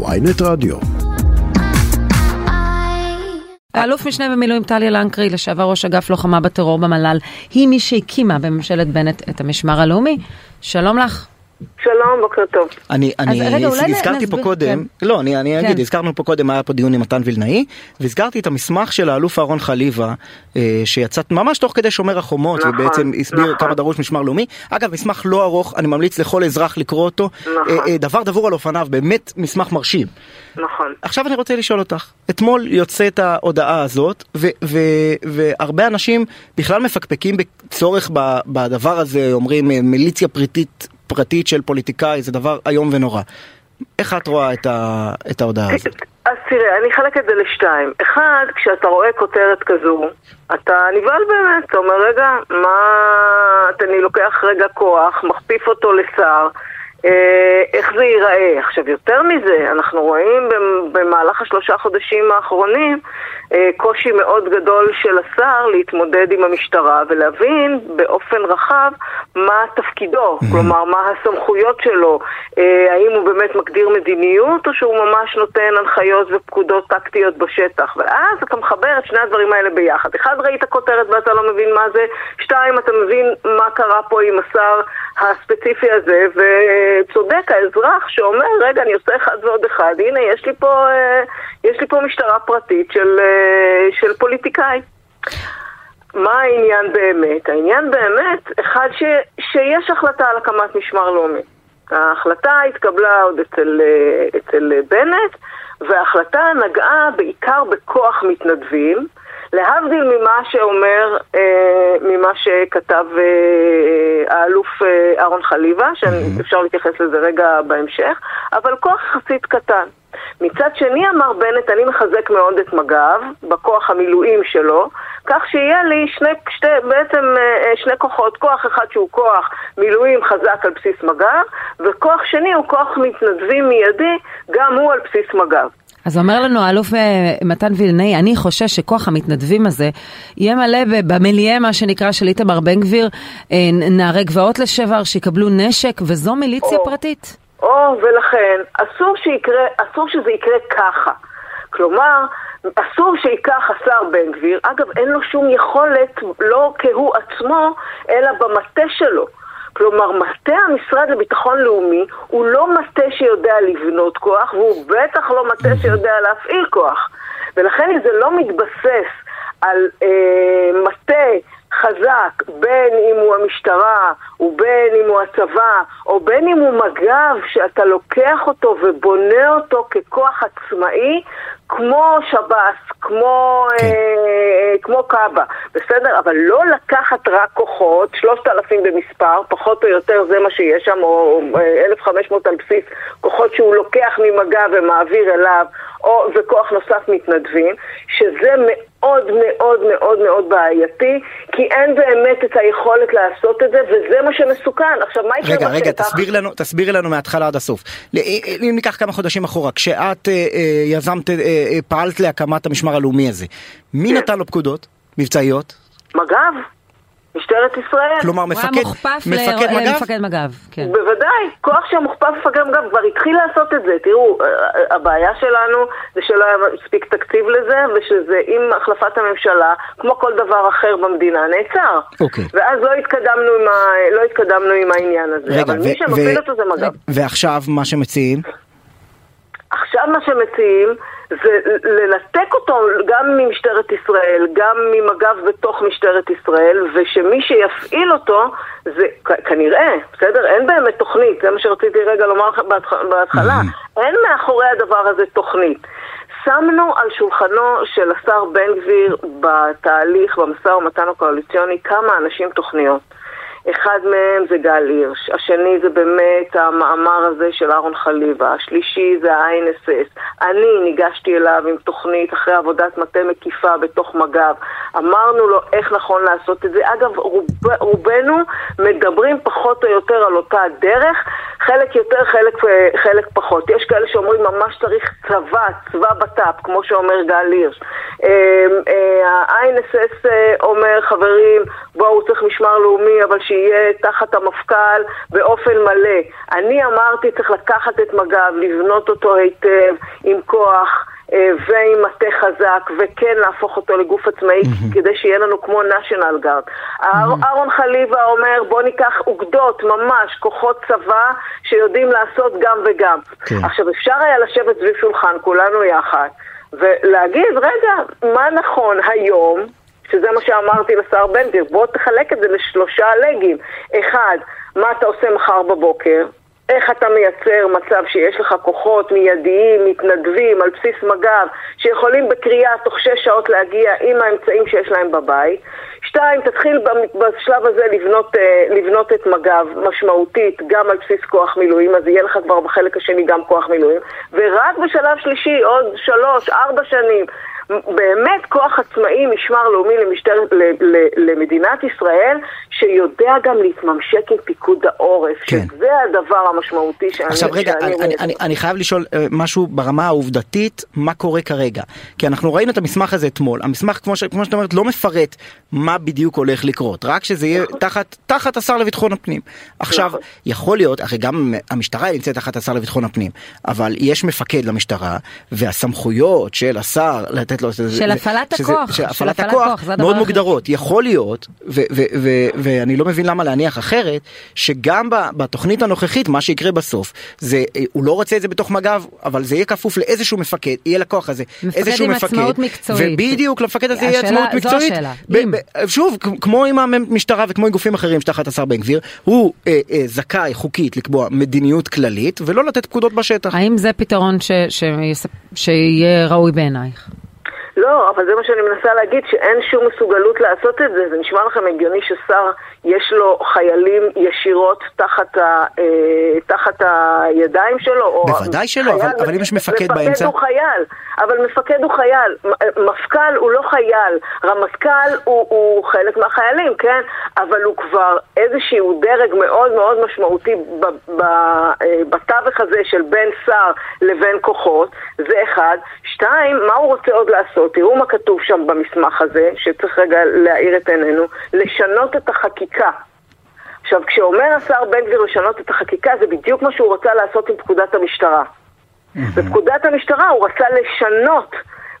ויינט רדיו. האלוף משנה במילואים טליה לנקרי, לשעבר ראש אגף לוחמה בטרור במל"ל, היא מי שהקימה בממשלת בנט את המשמר הלאומי. שלום לך. שלום, בוקר טוב. אני, אני רגע, הזכרתי פה קודם, כן. לא, אני, אני כן. אגיד, הזכרנו פה קודם, היה פה דיון עם מתן וילנאי, והזכרתי את המסמך של האלוף אהרון חליבה, אה, שיצא ממש תוך כדי שומר החומות, נכון, ובעצם הסביר נכון. כמה דרוש משמר לאומי. אגב, מסמך לא ארוך, אני ממליץ לכל אזרח לקרוא אותו. נכון. אה, אה, דבר דבור על אופניו, באמת מסמך מרשים. נכון. עכשיו אני רוצה לשאול אותך, אתמול יוצאת ההודעה הזאת, ו- ו- והרבה אנשים בכלל מפקפקים בצורך בדבר הזה, אומרים אה, מיליציה פרטית, פרטית של פוליטיקאי, זה דבר איום ונורא. איך את רואה את, ה- את ההודעה הזאת? אז תראה, אני אחלק את זה לשתיים. אחד, כשאתה רואה כותרת כזו, אתה נבהל באמת, אתה אומר, רגע, מה... אני לוקח רגע כוח, מכפיף אותו לשר, אה, איך זה ייראה? עכשיו, יותר מזה, אנחנו רואים במ- במהלך השלושה חודשים האחרונים אה, קושי מאוד גדול של השר להתמודד עם המשטרה ולהבין באופן רחב מה תפקידו, כלומר, מה הסמכויות שלו, אה, האם הוא באמת מגדיר מדיניות או שהוא ממש נותן הנחיות ופקודות טקטיות בשטח. ואז אתה מחבר את שני הדברים האלה ביחד. אחד, ראית כותרת ואתה לא מבין מה זה, שתיים, אתה מבין מה קרה פה עם השר הספציפי הזה, וצודק האזרח שאומר, רגע, אני עושה אחד ועוד אחד, הנה, יש לי פה, אה, יש לי פה משטרה פרטית של, אה, של פוליטיקאי. מה העניין באמת? העניין באמת, אחד, ש, שיש החלטה על הקמת משמר לאומי. ההחלטה התקבלה עוד אצל, אה, אצל בנט, וההחלטה נגעה בעיקר בכוח מתנדבים, להבדיל ממה שאומר, אה, ממה שכתב אה, האלוף אה, אהרון חליבה, שאפשר להתייחס לזה רגע בהמשך, אבל כוח יחסית קטן. מצד שני אמר בנט, אני מחזק מאוד את מג"ב, בכוח המילואים שלו, כך שיהיה לי שני, שתי, בעצם אה, אה, שני כוחות, כוח אחד שהוא כוח מילואים חזק על בסיס מג"ב, וכוח שני הוא כוח מתנדבים מיידי, גם הוא על בסיס מג"ב. אז אומר לנו האלוף אה, מתן וילנאי, אני חושש שכוח המתנדבים הזה יהיה מלא במיליה, מה שנקרא, של איתמר בן גביר, נערי גבעות לשעבר, שיקבלו נשק, וזו מיליציה או. פרטית. או, ולכן, אסור שיקרה, אסור שזה יקרה ככה. כלומר, אסור שייקח השר בן גביר, אגב, אין לו שום יכולת, לא כהוא עצמו, אלא במטה שלו. כלומר, מטה המשרד לביטחון לאומי הוא לא מטה שיודע לבנות כוח, והוא בטח לא מטה שיודע להפעיל כוח. ולכן אם זה לא מתבסס על אה, מטה חזק, בין אם הוא המשטרה, ובין אם הוא הצבא, או בין אם הוא מג"ב, שאתה לוקח אותו ובונה אותו ככוח עצמאי, כמו שב"ס, כמו, כן. אה, כמו קאבה, בסדר? אבל לא לקחת רק כוחות, 3,000 במספר, פחות או יותר זה מה שיש שם, או אה, 1,500 על בסיס כוחות שהוא לוקח ממג"ב ומעביר אליו, או, וכוח נוסף מתנדבים, שזה מאוד מאוד מאוד מאוד בעייתי, כי אין באמת את היכולת לעשות את זה, וזה מה שמסוכן. עכשיו, מה יקרה רגע, רגע, בשטח? תסביר לנו, תסבירי לנו מההתחלה עד הסוף. ל- אם ניקח כמה חודשים אחורה, כשאת אה, אה, יזמת, אה, אה, פעלת להקמת המשמר הלאומי הזה, מי כן. נתן לו פקודות מבצעיות? מג"ב, משטרת ישראל. כלומר, הוא היה מפקד, מוכפף מפקד ל- מג"ב? למפקד מג"ב, כן. בוודאי, כוח שמוכפף מפקד מג"ב כבר התחיל לעשות את זה. תראו, אה, אה, הבעיה שלנו זה שלא היה מספיק תקציב לזה, ושזה עם החלפת הממשלה, כמו כל דבר אחר במדינה, נעצר. אוקיי. ואז לא התקדמנו עם, ה... לא התקדמנו עם העניין הזה. רגע, אבל ו- מי שמפעיל ו- אותו זה מג"ב. ועכשיו מה שמציעים? עכשיו מה שמציעים זה לנתק אותו גם ממשטרת ישראל, גם ממג"ב בתוך משטרת ישראל, ושמי שיפעיל אותו זה כנראה, בסדר? אין באמת תוכנית, זה מה שרציתי רגע לומר לך בהתח- בהתחלה. אין מאחורי הדבר הזה תוכנית. שמנו על שולחנו של השר בן גביר בתהליך, במשא ומתן הקואליציוני, כמה אנשים תוכניות. אחד מהם זה גל הירש, השני זה באמת המאמר הזה של אהרון חליבה, השלישי זה ה-INSS. אני ניגשתי אליו עם תוכנית אחרי עבודת מטה מקיפה בתוך מג"ב. אמרנו לו איך נכון לעשות את זה. אגב, רוב, רובנו מדברים פחות או יותר על אותה דרך, חלק יותר, חלק, חלק פחות. יש כאלה שאומרים ממש צריך צבא צבא, בט"פ, כמו שאומר גל הירש. ה-INSS אומר, חברים, בואו, צריך משמר לאומי, אבל שיהיה תחת המפכ"ל באופן מלא. אני אמרתי, צריך לקחת את מג"ב, לבנות אותו היטב, עם כוח. אה, ועם מטה חזק, וכן להפוך אותו לגוף עצמאי mm-hmm. כדי שיהיה לנו כמו national guard. Mm-hmm. אהרון חליבה אומר בוא ניקח אוגדות, ממש, כוחות צבא שיודעים לעשות גם וגם. כן. עכשיו אפשר היה לשבת סביב שולחן, כולנו יחד, ולהגיד, רגע, מה נכון היום? שזה מה שאמרתי לשר בן גביר, בוא תחלק את זה לשלושה לגים. אחד, מה אתה עושה מחר בבוקר? איך אתה מייצר מצב שיש לך כוחות מיידיים, מתנדבים, על בסיס מג"ב, שיכולים בקריאה תוך שש שעות להגיע עם האמצעים שיש להם בבית. שתיים, תתחיל בשלב הזה לבנות, אה, לבנות את מג"ב משמעותית גם על בסיס כוח מילואים, אז יהיה לך כבר בחלק השני גם כוח מילואים. ורק בשלב שלישי, עוד שלוש, ארבע שנים, באמת כוח עצמאי, משמר לאומי למשטר, ל, ל, למדינת ישראל, שיודע גם להתממשק עם פיקוד העורף, כן. שזה הדבר המשמעותי שאני... עכשיו רגע, שאני אני, אני, אני, אני חייב לשאול uh, משהו ברמה העובדתית, מה קורה כרגע? כי אנחנו ראינו את המסמך הזה אתמול, המסמך כמו, ש, כמו שאת אומרת לא מפרט מה בדיוק הולך לקרות, רק שזה יהיה נכון. תחת, תחת השר לביטחון הפנים. עכשיו, נכון. יכול להיות, הרי גם המשטרה נמצאת תחת השר לביטחון הפנים, אבל יש מפקד למשטרה, והסמכויות של השר לתת לו... של הפעלת הכוח. של הפעלת הכוח, מאוד מוגדרות. יכול להיות, ואני לא מבין למה להניח אחרת, שגם בתוכנית הנוכחית, מה שיקרה בסוף, זה, הוא לא רוצה את זה בתוך מג"ב, אבל זה יהיה כפוף לאיזשהו מפקד, יהיה לכוח הזה, איזשהו מפקד. מפקד עם עצמאות מקצועית. ובדיוק, למפקד הזה יהיה עצמאות מקצועית. זו השאלה. שוב, כמו עם המשטרה וכמו עם גופים אחרים שתחת השר בן גביר, הוא אה, אה, זכאי חוקית לקבוע מדיניות כללית, ולא לתת פקודות בשטח. האם זה פתרון שיהיה ראוי בעינייך? לא, אבל זה מה שאני מנסה להגיד, שאין שום מסוגלות לעשות את זה. זה נשמע לכם הגיוני ששר, יש לו חיילים ישירות תחת, ה, אה, תחת הידיים שלו? בוודאי שלא, אבל, אבל אם יש מפקד באמצע... מפקד הוא חייל, אבל מפקד הוא חייל. מפכ"ל הוא לא חייל, רמטכ"ל הוא, הוא חלק מהחיילים, כן? אבל הוא כבר איזשהו דרג מאוד מאוד משמעותי אה, בתווך הזה של בין שר לבין כוחות, זה אחד. שתיים, מה הוא רוצה עוד לעשות? תראו מה כתוב שם במסמך הזה, שצריך רגע להאיר את עינינו, לשנות את החקיקה. עכשיו, כשאומר השר בן גביר לשנות את החקיקה, זה בדיוק מה שהוא רצה לעשות עם פקודת המשטרה. בפקודת המשטרה הוא רצה לשנות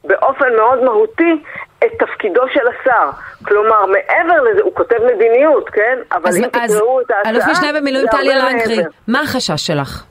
באופן מאוד מהותי את תפקידו של השר. כלומר, מעבר לזה, הוא כותב מדיניות, כן? אבל אם תקראו את ההצעה... אלוף משנה במילואים טליה לנקרי, מה החשש שלך?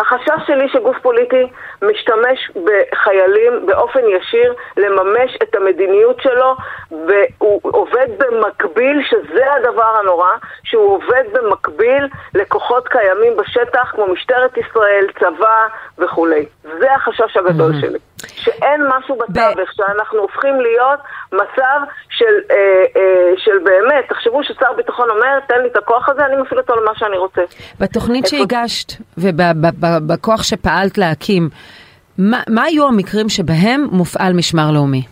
החשש שלי שגוף פוליטי משתמש בחיילים באופן ישיר לממש את המדיניות שלו והוא עובד במקביל, שזה הדבר הנורא, שהוא עובד במקביל לכוחות קיימים בשטח כמו משטרת ישראל, צבא וכולי. זה החשש הגדול mm-hmm. שלי. שאין משהו בתווך, שאנחנו הופכים להיות מצב של, אה, אה, של באמת, תחשבו ששר ביטחון אומר, תן לי את הכוח הזה, אני מפעיל אותו למה שאני רוצה. בתוכנית שהגשת ובכוח שפעלת להקים, מה, מה היו המקרים שבהם מופעל משמר לאומי?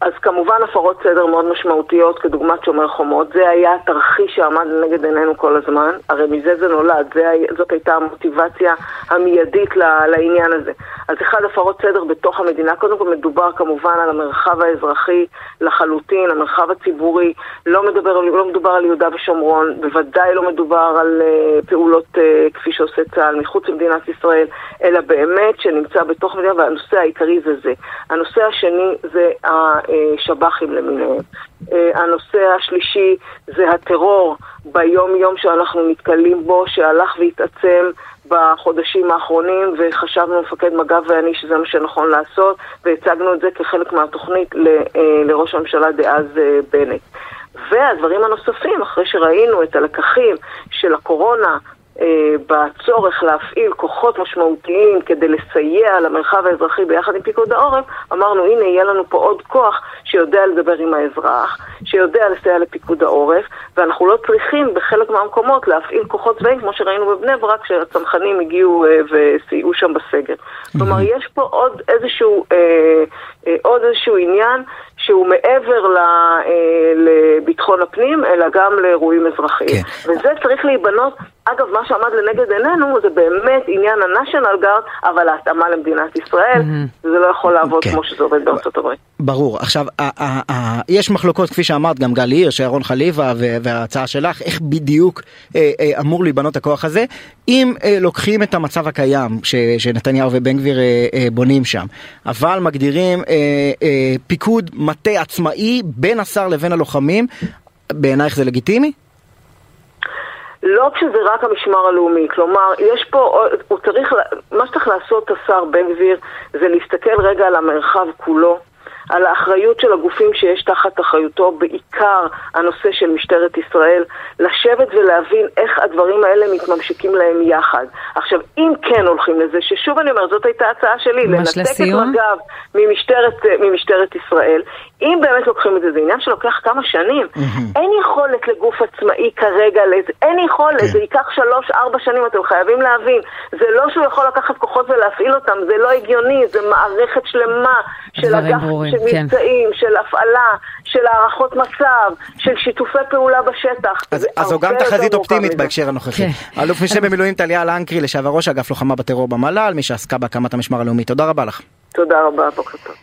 אז כמובן הפרות סדר מאוד משמעותיות כדוגמת שומר חומות, זה היה התרחיש שעמד לנגד עינינו כל הזמן, הרי מזה זה נולד, זה, זאת הייתה המוטיבציה המיידית לעניין הזה. אז אחד, הפרות סדר בתוך המדינה, קודם כל מדובר כמובן על המרחב האזרחי לחלוטין, המרחב הציבורי, לא מדובר, לא מדובר על יהודה ושומרון, בוודאי לא מדובר על uh, פעולות uh, כפי שעושה צה"ל מחוץ למדינת ישראל, אלא באמת שנמצא בתוך המדינה, והנושא העיקרי זה זה. הנושא השני זה השב"חים למיניהם. אה, הנושא השלישי זה הטרור ביום-יום שאנחנו נתקלים בו, שהלך והתעצם בחודשים האחרונים, וחשבנו מפקד מג"ב ואני שזה מה שנכון לעשות, והצגנו את זה כחלק מהתוכנית אה, לראש הממשלה דאז אה, בנט. והדברים הנוספים, אחרי שראינו את הלקחים של הקורונה אה, בצורך להפעיל כוחות משמעותיים כדי לסייע למרחב האזרחי ביחד עם פיקוד העורף, אמרנו הנה יהיה לנו פה עוד כוח שיודע לדבר עם האזרח, שיודע לסייע לפיקוד העורף, ואנחנו לא צריכים בחלק מהמקומות להפעיל כוחות צבאיים כמו שראינו בבני ברק, שהצנחנים הגיעו אה, וסייעו שם בסגר. כלומר, יש פה עוד איזשהו, אה, עוד איזשהו עניין שהוא מעבר ל, אה, לביטחון הפנים, אלא גם לאירועים אזרחיים. כן. וזה צריך להיבנות, אגב, מה שעמד לנגד עינינו זה באמת עניין ה-national guard, אבל ההתאמה למדינת ישראל, זה לא יכול לעבוד כן. כמו שזה עובד בארצות הברית. ברור. עכשיו, יש מחלוקות, כפי שאמרת, גם גל הירש, ירון חליבה וההצעה שלך, איך בדיוק אה, אה, אמור להיבנות הכוח הזה, אם אה, לוקחים את המצב הקיים שנתניהו ובן גביר בונים שם, אבל מגדירים פיקוד מטה עצמאי בין השר לבין הלוחמים, בעינייך זה לגיטימי? לא כשזה רק המשמר הלאומי, כלומר, יש פה, הוא צריך, מה שצריך לעשות השר בן גביר זה להסתכל רגע על המרחב כולו, על האחריות של הגופים שיש תחת אחריותו, בעיקר הנושא של משטרת ישראל, לשבת ולהבין איך הדברים האלה מתממשיקים להם יחד. עכשיו, אם כן הולכים לזה, ששוב אני אומרת, זאת הייתה הצעה שלי, לנתק לסיום. את מג"ב ממשטרת, ממשטרת ישראל, אם באמת לוקחים את זה, זה עניין שלוקח כמה שנים. אין יכולת לגוף עצמאי כרגע, אין יכולת, כן. זה ייקח שלוש-ארבע שנים, אתם חייבים להבין. זה לא שהוא יכול לקחת כוחות ולהפעיל אותם, זה לא הגיוני, זה מערכת שלמה של אגף, ברורים, של כן. מבצעים, של הפעלה, של הערכות מצב, של שיתופי פעולה בשטח. אז, אז זו גם תחזית אופטימית מזה. בהקשר הנוכחי. כן. אלוף משנה במילואים טליה לנקרי, לשעבר ראש אגף לוחמה בטרור במל"ל, מי שעסקה בהקמת המשמר הלאומי. תודה רבה לך. תודה רבה, בוקר טוב.